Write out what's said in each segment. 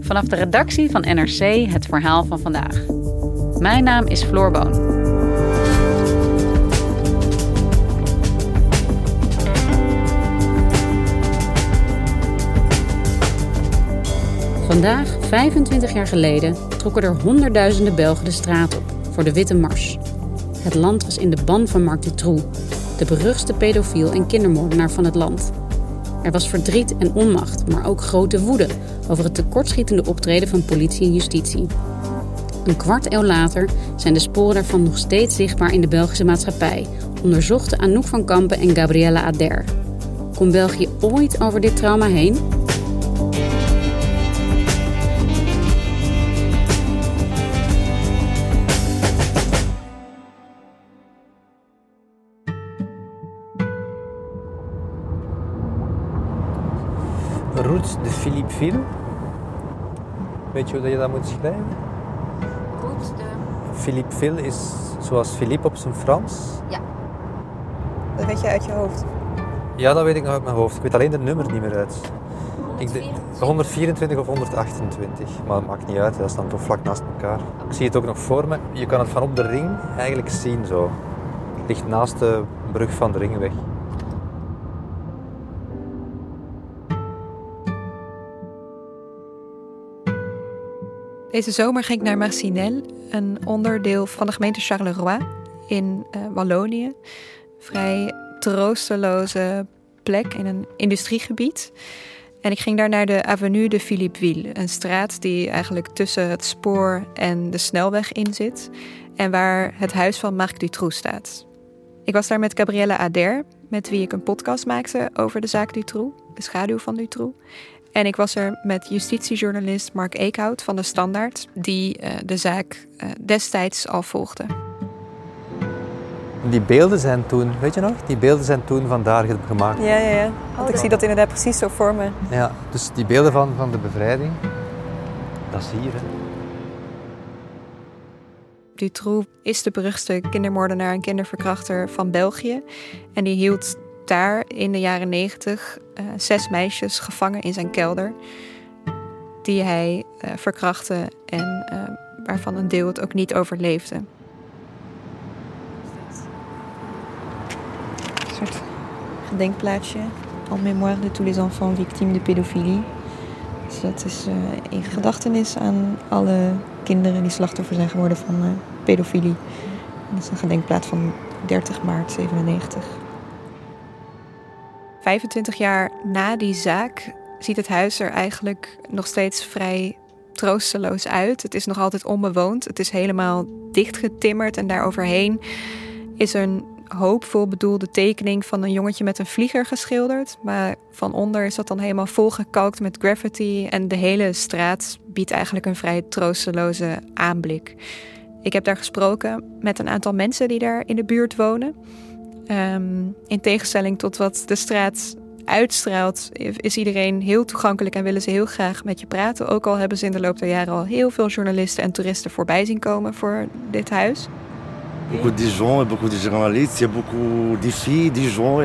Vanaf de redactie van NRC het verhaal van vandaag. Mijn naam is Floor Boon. Vandaag, 25 jaar geleden, trokken er honderdduizenden Belgen de straat op voor de Witte Mars. Het land was in de ban van Marc Dutroux, de beruchtste pedofiel en kindermoordenaar van het land. Er was verdriet en onmacht, maar ook grote woede over het tekortschietende optreden van politie en justitie. Een kwart eeuw later zijn de sporen daarvan nog steeds zichtbaar in de Belgische maatschappij, onderzochten Anouk van Kampen en Gabriella Ader. Kon België ooit over dit trauma heen? Route de Philippe Ville. Weet je hoe je dat moet schrijven? Route de... Philippe Ville is zoals Philippe op zijn Frans. Ja. Dat weet je uit je hoofd. Ja, dat weet ik nog uit mijn hoofd. Ik weet alleen de nummer niet meer uit. Ik de, 124 of 128, maar dat maakt niet uit, dat staan toch vlak naast elkaar. Ik zie het ook nog voor me. Je kan het van op de ring eigenlijk zien zo. Het ligt naast de brug van de ringweg. Deze zomer ging ik naar Marcinelle, een onderdeel van de gemeente Charleroi in uh, Wallonië. Vrij troosteloze plek in een industriegebied. En ik ging daar naar de Avenue de Philippeville, een straat die eigenlijk tussen het spoor en de snelweg in zit. En waar het huis van Marc Dutroux staat. Ik was daar met Gabrielle Ader, met wie ik een podcast maakte over de zaak Dutroux, de schaduw van Dutroux. En ik was er met justitiejournalist Mark Eekhout van de Standaard, die uh, de zaak uh, destijds al volgde. Die beelden zijn toen, weet je nog? Die beelden zijn toen vandaar gemaakt. Ja, ja, ja. Want ik zie dat inderdaad precies zo voor me. Ja, dus die beelden van, van de bevrijding, dat is hier. Hè. Dutroux is de beruchtste kindermoordenaar en kinderverkrachter van België. En die hield daar in de jaren negentig uh, zes meisjes gevangen in zijn kelder. Die hij uh, verkrachtte en uh, waarvan een deel het ook niet overleefde. Een soort gedenkplaatsje. En mémoire de tous les enfants victimes de pédophilie. Dus dat is in gedachtenis aan alle kinderen die slachtoffer zijn geworden van pedofilie. Dat is een gedenkplaats van 30 maart 97. 25 jaar na die zaak ziet het huis er eigenlijk nog steeds vrij troosteloos uit. Het is nog altijd onbewoond. Het is helemaal dichtgetimmerd en daaroverheen is een hoopvol bedoelde tekening van een jongetje met een vlieger geschilderd. Maar van onder is dat dan helemaal volgekalkt met graffiti. En de hele straat biedt eigenlijk een vrij troosteloze aanblik. Ik heb daar gesproken met een aantal mensen die daar in de buurt wonen. Um, in tegenstelling tot wat de straat uitstraalt, is iedereen heel toegankelijk en willen ze heel graag met je praten. Ook al hebben ze in de loop der jaren al heel veel journalisten en toeristen voorbij zien komen voor dit huis. Beaucoup de gens, beaucoup de journalistes, il y a beaucoup de filles, de gens.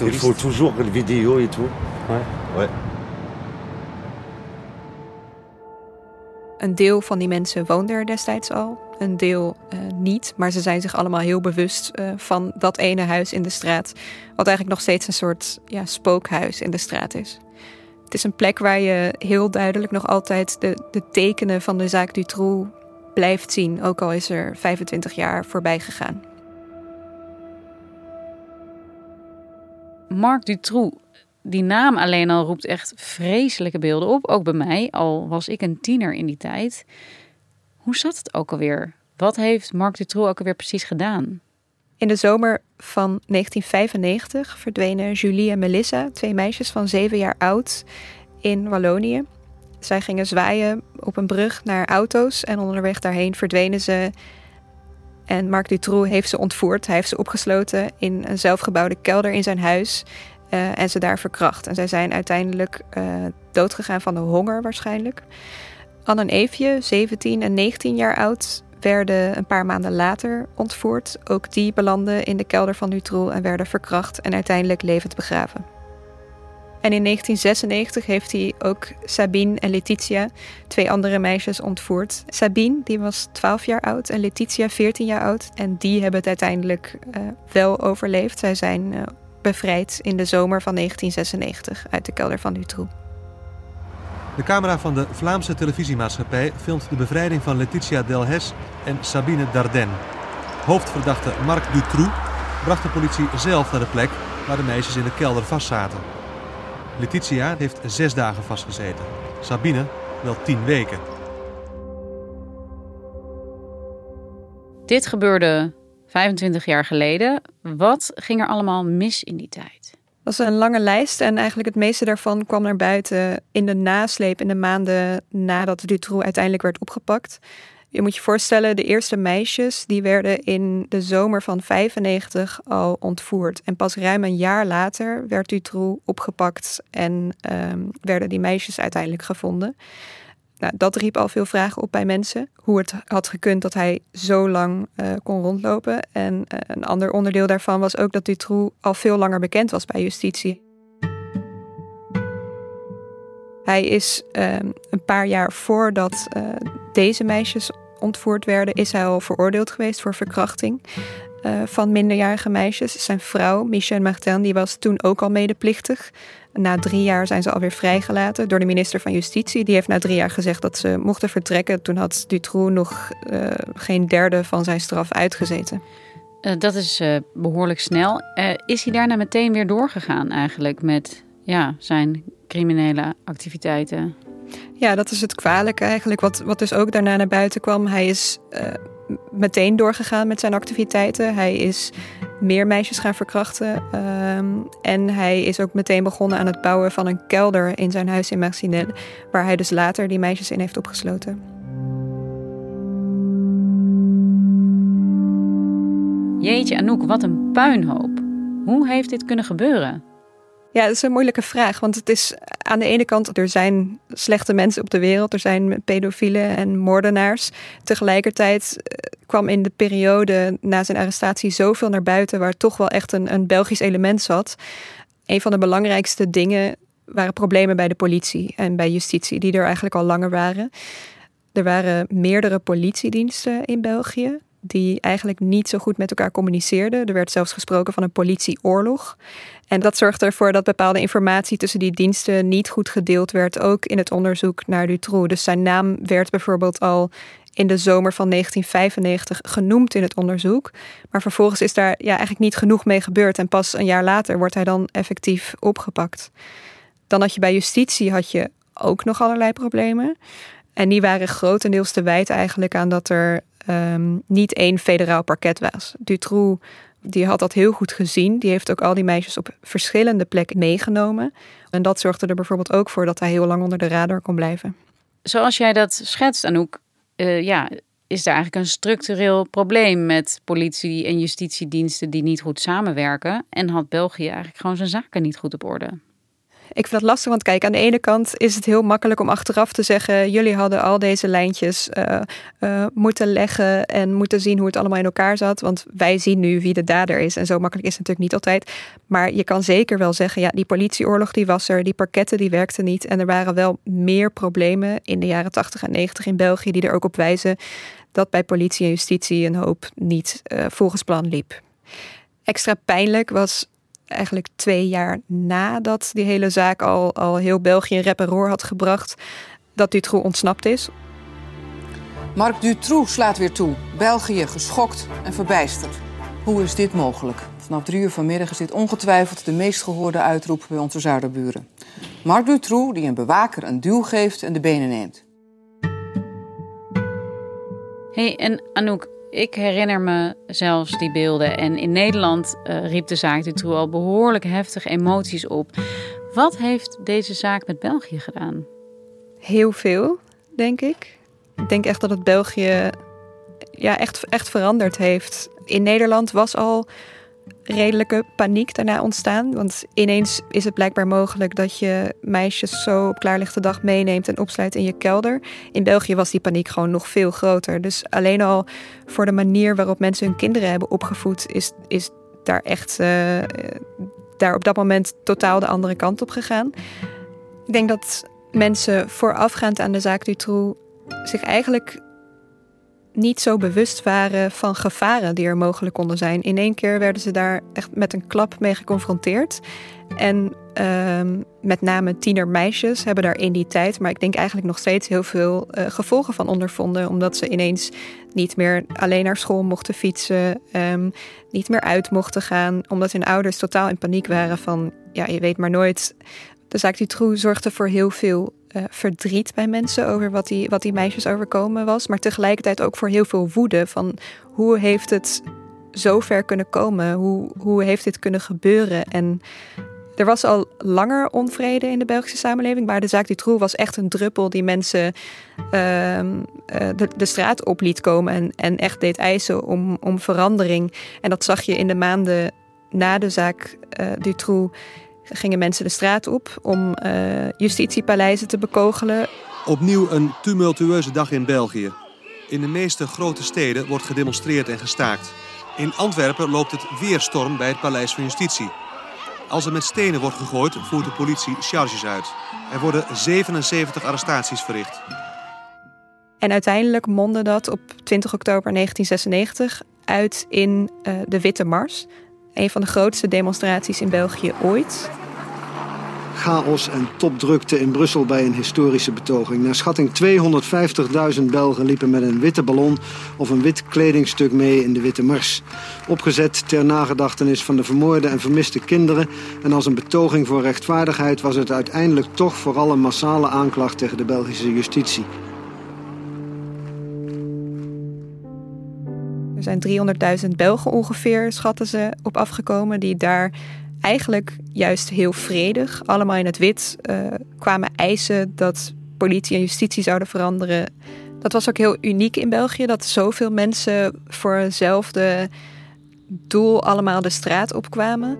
Il faut toujours une vidéo et tout. Ouais. Ouais. Een deel van die mensen woonde er destijds al. Een deel uh, niet. Maar ze zijn zich allemaal heel bewust uh, van dat ene huis in de straat. Wat eigenlijk nog steeds een soort ja, spookhuis in de straat is. Het is een plek waar je heel duidelijk nog altijd de, de tekenen van de zaak Dutroux blijft zien. Ook al is er 25 jaar voorbij gegaan. Marc Dutroux, die naam alleen al roept echt vreselijke beelden op. Ook bij mij, al was ik een tiener in die tijd. Hoe zat het ook alweer? Wat heeft Marc Dutroux ook alweer precies gedaan? In de zomer van 1995 verdwenen Julie en Melissa, twee meisjes van zeven jaar oud, in Wallonië. Zij gingen zwaaien op een brug naar auto's en onderweg daarheen verdwenen ze. En Marc Dutroux heeft ze ontvoerd. Hij heeft ze opgesloten in een zelfgebouwde kelder in zijn huis uh, en ze daar verkracht. En zij zijn uiteindelijk uh, doodgegaan van de honger waarschijnlijk. Anne en Eefje, 17 en 19 jaar oud, werden een paar maanden later ontvoerd. Ook die belanden in de kelder van Dutroux en werden verkracht en uiteindelijk levend begraven. En in 1996 heeft hij ook Sabine en Letitia, twee andere meisjes, ontvoerd. Sabine, die was 12 jaar oud en Letitia 14 jaar oud. En die hebben het uiteindelijk uh, wel overleefd. Zij zijn uh, bevrijd in de zomer van 1996 uit de kelder van Dutroux. De camera van de Vlaamse televisiemaatschappij filmt de bevrijding van Letitia Delhes en Sabine Dardenne. Hoofdverdachte Marc Dutroux bracht de politie zelf naar de plek waar de meisjes in de kelder vastzaten. Letitia heeft zes dagen vastgezeten. Sabine wel tien weken. Dit gebeurde 25 jaar geleden. Wat ging er allemaal mis in die tijd? Was een lange lijst en eigenlijk het meeste daarvan kwam naar buiten in de nasleep in de maanden nadat Dutroux uiteindelijk werd opgepakt. Je moet je voorstellen, de eerste meisjes die werden in de zomer van 95 al ontvoerd. En pas ruim een jaar later werd Dutroux opgepakt en um, werden die meisjes uiteindelijk gevonden. Nou, dat riep al veel vragen op bij mensen. Hoe het had gekund dat hij zo lang uh, kon rondlopen. En uh, een ander onderdeel daarvan was ook dat Dutroux al veel langer bekend was bij justitie. Hij is uh, een paar jaar voordat uh, deze meisjes ontvoerd werden, is hij al veroordeeld geweest voor verkrachting uh, van minderjarige meisjes. Zijn vrouw, Michelle Martin, die was toen ook al medeplichtig. Na drie jaar zijn ze alweer vrijgelaten door de minister van Justitie. Die heeft na drie jaar gezegd dat ze mochten vertrekken. Toen had Dutroux nog uh, geen derde van zijn straf uitgezeten. Uh, dat is behoorlijk snel. is hij daarna meteen weer doorgegaan eigenlijk met ja, zijn criminele activiteiten? Ja, dat is het kwalijke eigenlijk. Wat, wat dus ook daarna naar buiten kwam. Hij is meteen doorgegaan met zijn activiteiten. Hij is meer meisjes gaan verkrachten. Um, en hij is ook meteen begonnen aan het bouwen van een kelder in zijn huis in Marcinelle. Waar hij dus later die meisjes in heeft opgesloten. Jeetje Anouk, wat een puinhoop. Hoe heeft dit kunnen gebeuren? Ja, dat is een moeilijke vraag. Want het is aan de ene kant, er zijn slechte mensen op de wereld. Er zijn pedofielen en moordenaars. Tegelijkertijd eh, kwam in de periode na zijn arrestatie zoveel naar buiten... waar toch wel echt een, een Belgisch element zat. Een van de belangrijkste dingen waren problemen bij de politie en bij justitie... die er eigenlijk al langer waren. Er waren meerdere politiediensten in België die eigenlijk niet zo goed met elkaar communiceerden. Er werd zelfs gesproken van een politieoorlog. En dat zorgde ervoor dat bepaalde informatie tussen die diensten niet goed gedeeld werd, ook in het onderzoek naar Dutroux. Dus zijn naam werd bijvoorbeeld al in de zomer van 1995 genoemd in het onderzoek. Maar vervolgens is daar ja, eigenlijk niet genoeg mee gebeurd. En pas een jaar later wordt hij dan effectief opgepakt. Dan had je bij justitie had je ook nog allerlei problemen. En die waren grotendeels te wijten eigenlijk aan dat er um, niet één federaal parket was. Dutroux die had dat heel goed gezien. Die heeft ook al die meisjes op verschillende plekken meegenomen. En dat zorgde er bijvoorbeeld ook voor dat hij heel lang onder de radar kon blijven. Zoals jij dat schetst, Anouk, uh, ja, is er eigenlijk een structureel probleem met politie en justitiediensten die niet goed samenwerken. En had België eigenlijk gewoon zijn zaken niet goed op orde. Ik vind dat lastig, want kijk, aan de ene kant is het heel makkelijk om achteraf te zeggen: jullie hadden al deze lijntjes uh, uh, moeten leggen en moeten zien hoe het allemaal in elkaar zat. Want wij zien nu wie de dader is. En zo makkelijk is het natuurlijk niet altijd. Maar je kan zeker wel zeggen: ja, die politieoorlog die was er, die parketten die werkten niet. En er waren wel meer problemen in de jaren 80 en 90 in België die er ook op wijzen dat bij politie en justitie een hoop niet uh, volgens plan liep. Extra pijnlijk was eigenlijk twee jaar nadat die hele zaak al, al heel België in rep en roer had gebracht, dat Dutroux ontsnapt is. Marc Dutroux slaat weer toe. België geschokt en verbijsterd. Hoe is dit mogelijk? Vanaf drie uur vanmiddag is dit ongetwijfeld de meest gehoorde uitroep bij onze zuiderburen. Marc Dutroux die een bewaker een duw geeft en de benen neemt. Hey, en Anouk, ik herinner me zelfs die beelden. En in Nederland uh, riep de zaak Dutroux al behoorlijk heftige emoties op. Wat heeft deze zaak met België gedaan? Heel veel, denk ik. Ik denk echt dat het België ja, echt, echt veranderd heeft. In Nederland was al redelijke paniek daarna ontstaan. Want ineens is het blijkbaar mogelijk dat je meisjes zo op klaarlichte dag meeneemt en opsluit in je kelder. In België was die paniek gewoon nog veel groter. Dus alleen al voor de manier waarop mensen hun kinderen hebben opgevoed, is, is daar echt uh, daar op dat moment totaal de andere kant op gegaan. Ik denk dat mensen voorafgaand aan de zaak Dutroux zich eigenlijk niet zo bewust waren van gevaren die er mogelijk konden zijn. In één keer werden ze daar echt met een klap mee geconfronteerd. En uh, met name tienermeisjes hebben daar in die tijd, maar ik denk eigenlijk nog steeds heel veel uh, gevolgen van ondervonden. Omdat ze ineens niet meer alleen naar school mochten fietsen, um, niet meer uit mochten gaan. Omdat hun ouders totaal in paniek waren van, ja, je weet maar nooit. De zaak Dutroux zorgde voor heel veel uh, verdriet bij mensen over wat die, wat die meisjes overkomen was. Maar tegelijkertijd ook voor heel veel woede. Van hoe heeft het zo ver kunnen komen? Hoe, hoe heeft dit kunnen gebeuren? En er was al langer onvrede in de Belgische samenleving. Maar de zaak Dutroux was echt een druppel die mensen uh, de, de, straat op liet komen. En, en echt deed eisen om, om verandering. En dat zag je in de maanden na de zaak uh, Dutroux gingen mensen de straat op om uh, justitiepaleizen te bekogelen. Opnieuw een tumultueuze dag in België. In de meeste grote steden wordt gedemonstreerd en gestaakt. In Antwerpen loopt het weer storm bij het Paleis van Justitie. Als er met stenen wordt gegooid, voert de politie charges uit. Er worden 77 arrestaties verricht. En uiteindelijk mondde dat op 20 oktober 1996 uit in uh, de Witte Mars. Een van de grootste demonstraties in België ooit. Chaos en topdrukte in Brussel bij een historische betoging. Naar schatting 250.000 Belgen liepen met een witte ballon of een wit kledingstuk mee in de Witte Mars. Opgezet ter nagedachtenis van de vermoorde en vermiste kinderen. En als een betoging voor rechtvaardigheid was het uiteindelijk toch vooral een massale aanklacht tegen de Belgische justitie. Er zijn 300.000 Belgen ongeveer, schatten ze, op afgekomen die daar eigenlijk juist heel vredig, allemaal in het wit, uh, kwamen eisen dat politie en justitie zouden veranderen. Dat was ook heel uniek in België, dat zoveel mensen voor hetzelfde doel allemaal de straat opkwamen.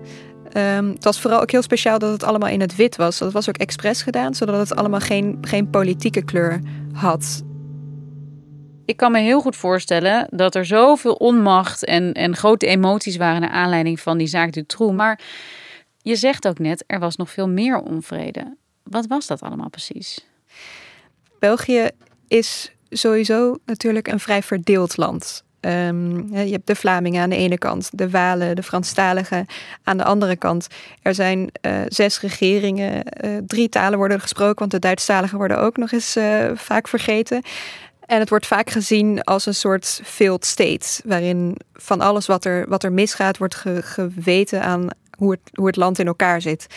Um, het was vooral ook heel speciaal dat het allemaal in het wit was. Dat was ook expres gedaan, zodat het allemaal geen, geen politieke kleur had ik kan me heel goed voorstellen dat er zoveel onmacht en, en grote emoties waren naar aanleiding van die zaak Dutroux. Maar je zegt ook net, er was nog veel meer onvrede. Wat was dat allemaal precies? België is sowieso natuurlijk een vrij verdeeld land. Um, je hebt de Vlamingen aan de ene kant, de Walen, de Franstaligen aan de andere kant. Er zijn uh, zes regeringen, uh, drie talen worden gesproken, want de Duitsstaligen worden ook nog eens uh, vaak vergeten. En het wordt vaak gezien als een soort failed state, waarin van alles wat er, wat er misgaat, wordt geweten aan hoe het, hoe het land in elkaar zit.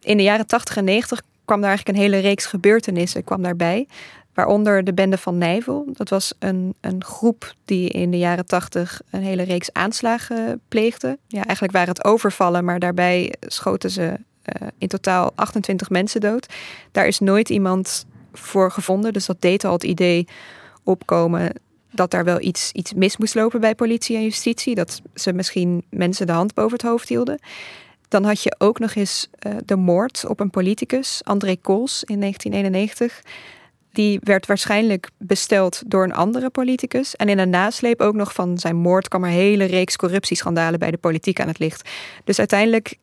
In de jaren 80 en 90 kwam daar eigenlijk een hele reeks gebeurtenissen kwam daarbij. Waaronder de bende van Nijvel. Dat was een, een groep die in de jaren 80 een hele reeks aanslagen pleegde. Ja, eigenlijk waren het overvallen, maar daarbij schoten ze uh, in totaal 28 mensen dood. Daar is nooit iemand voor gevonden. Dus dat deed al het idee opkomen dat daar wel iets, iets mis moest lopen bij politie en justitie. Dat ze misschien mensen de hand boven het hoofd hielden. Dan had je ook nog eens uh, de moord op een politicus, André Kools, in 1991. Die werd waarschijnlijk besteld door een andere politicus. En in de nasleep ook nog van zijn moord kwam er hele reeks corruptieschandalen bij de politiek aan het licht. Dus uiteindelijk,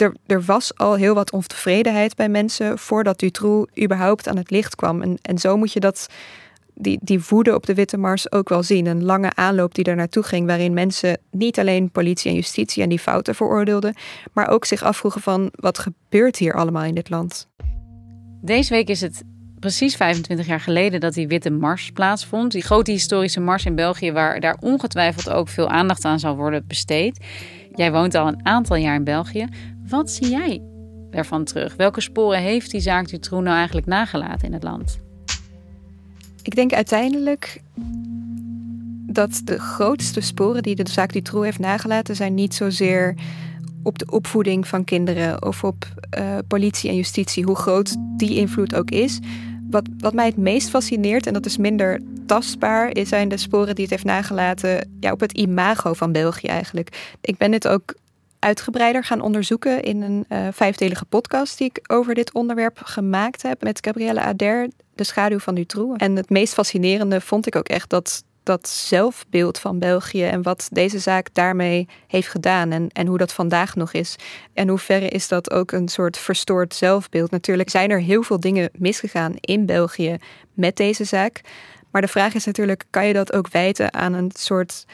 er, er was al heel wat ontevredenheid bij mensen voordat Dutroux überhaupt aan het licht kwam. En, en zo moet je dat die, die woede op de Witte Mars ook wel zien. Een lange aanloop die er naartoe ging, waarin mensen niet alleen politie en justitie en die fouten veroordeelden, maar ook zich afvroegen van wat gebeurt hier allemaal in dit land. Deze week is het precies 25 jaar geleden dat die Witte Mars plaatsvond. Die grote historische mars in België, waar daar ongetwijfeld ook veel aandacht aan zal worden besteed. Jij woont al een aantal jaar in België. Wat zie jij daarvan terug? Welke sporen heeft die zaak Dutroux nou eigenlijk nagelaten in het land? Ik denk uiteindelijk dat de grootste sporen die de zaak Dutroux heeft nagelaten zijn niet zozeer op de opvoeding van kinderen of op uh, politie en justitie, hoe groot die invloed ook is. Wat, wat mij het meest fascineert, en dat is minder tastbaar, zijn de sporen die het heeft nagelaten ja, op het imago van België eigenlijk. Ik ben dit ook uitgebreider gaan onderzoeken in een uh, vijfdelige podcast die ik over dit onderwerp gemaakt heb met Gabrielle Ader, De schaduw van Dutroux. En het meest fascinerende vond ik ook echt dat dat zelfbeeld van België en wat deze zaak daarmee heeft gedaan en, en hoe dat vandaag nog is. En hoe verre is dat ook een soort verstoord zelfbeeld. Natuurlijk zijn er heel veel dingen misgegaan in België met deze zaak. Maar de vraag is natuurlijk, kan je dat ook wijten aan een soort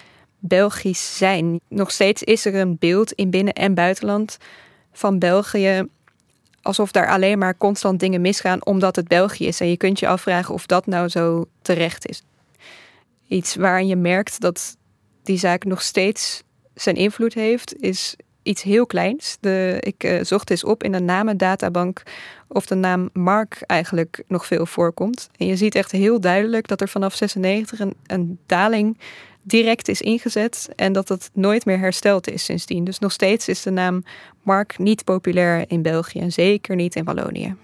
Belgisch zijn? Nog steeds is er een beeld in binnen- en buitenland van België alsof daar alleen maar constant dingen misgaan omdat het België is. En je kunt je afvragen of dat nou zo terecht is iets waarin je merkt dat die zaak nog steeds zijn invloed heeft, is iets heel kleins. De, ik uh, zocht eens op in de namendatabank of de naam Mark eigenlijk nog veel voorkomt. En je ziet echt heel duidelijk dat er vanaf 96 een, een daling direct is ingezet en dat het nooit meer hersteld is sindsdien. Dus nog steeds is de naam Mark niet populair in België en zeker niet in Wallonië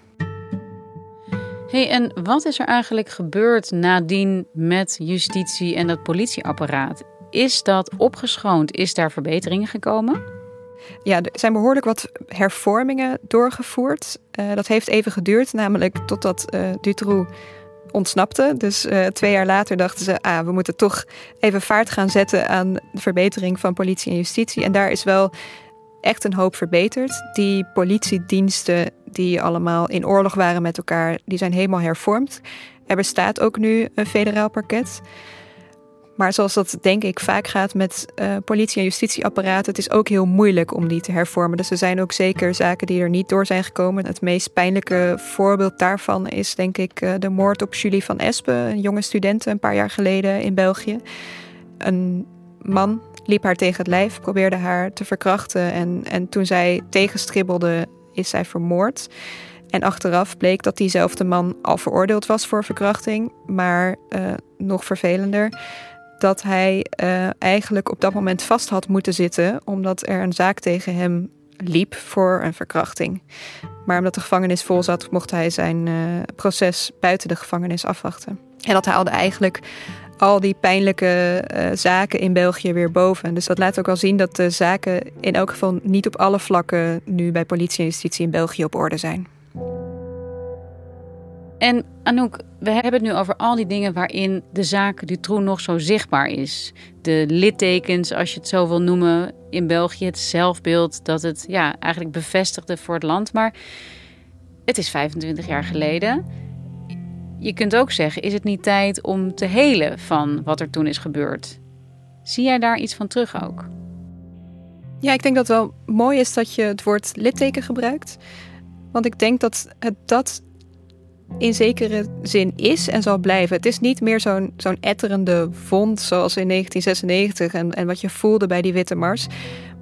hey, en wat is er eigenlijk gebeurd nadien met justitie en het politieapparaat? Is dat opgeschoond? Is daar verbeteringen gekomen? Ja, er zijn behoorlijk wat hervormingen doorgevoerd. Uh, dat heeft even geduurd, namelijk totdat uh, Dutroux ontsnapte. Dus uh, twee jaar later dachten ze, ah, we moeten toch even vaart gaan zetten aan de verbetering van politie en justitie. En daar is wel echt een hoop verbeterd. Die politiediensten die allemaal in oorlog waren met elkaar, die zijn helemaal hervormd. Er bestaat ook nu een federaal parket. Maar zoals dat denk ik vaak gaat met uh, politie- en justitieapparaten, het is ook heel moeilijk om die te hervormen. Dus er zijn ook zeker zaken die er niet door zijn gekomen. Het meest pijnlijke voorbeeld daarvan is denk ik uh, de moord op Julie van Espen, een jonge student een paar jaar geleden in België. Een man liep haar tegen het lijf, probeerde haar te verkrachten. En, en toen zij tegenstribbelde, is zij vermoord. En achteraf bleek dat diezelfde man al veroordeeld was voor verkrachting. Maar uh, nog vervelender, dat hij uh, eigenlijk op dat moment vast had moeten zitten, omdat er een zaak tegen hem liep voor een verkrachting. Maar omdat de gevangenis vol zat, mocht hij zijn uh, proces buiten de gevangenis afwachten. En dat haalde eigenlijk al die pijnlijke uh, zaken in België weer boven. Dus dat laat ook wel zien dat de zaken in elk geval niet op alle vlakken nu bij politie en justitie in België op orde zijn. En Anouk, we hebben het nu over al die dingen waarin de zaak Dutroux nog zo zichtbaar is. De littekens, als je het zo wil noemen, in België. Het zelfbeeld dat het ja, eigenlijk bevestigde voor het land. Maar het is 25 jaar geleden je kunt ook zeggen: is het niet tijd om te helen van wat er toen is gebeurd? Zie jij daar iets van terug ook? Ja, ik denk dat het wel mooi is dat je het woord litteken gebruikt. Want ik denk dat het dat in zekere zin is en zal blijven. Het is niet meer zo'n zo'n etterende wond zoals in 1996 en, en wat je voelde bij die Witte Mars.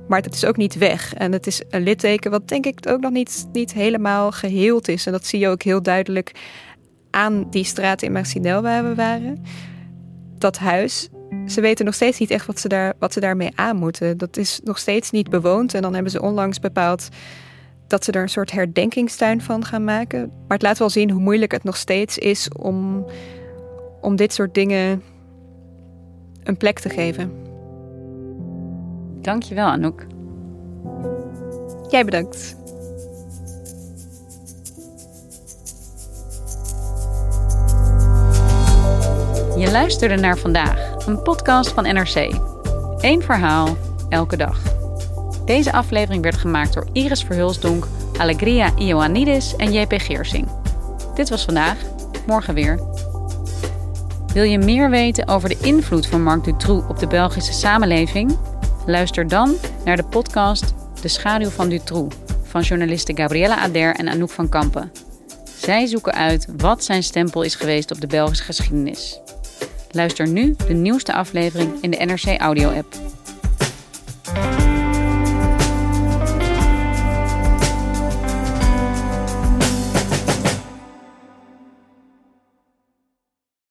Maar het is ook niet weg. En het is een litteken wat denk ik ook nog niet, niet helemaal geheeld is. En dat zie je ook heel duidelijk aan die straat in Marcinel waar we waren. Dat huis, ze weten nog steeds niet echt wat ze, daar, wat ze daarmee aan moeten. Dat is nog steeds niet bewoond. En dan hebben ze onlangs bepaald dat ze er een soort herdenkingstuin van gaan maken. Maar het laat wel zien hoe moeilijk het nog steeds is om, om dit soort dingen een plek te geven. Dankjewel, Anouk. Jij bedankt. Je luisterde naar vandaag, een podcast van NRC. Eén verhaal, elke dag. Deze aflevering werd gemaakt door Iris Verhulsdonk, Alegria Ioannidis en JP Geersing. Dit was vandaag, morgen weer. Wil je meer weten over de invloed van Marc Dutroux op de Belgische samenleving? Luister dan naar de podcast De schaduw van Dutroux van journalisten Gabriella Ader en Anouk van Kampen. Zij zoeken uit wat zijn stempel is geweest op de Belgische geschiedenis. Luister nu de nieuwste aflevering in de NRC Audio-app.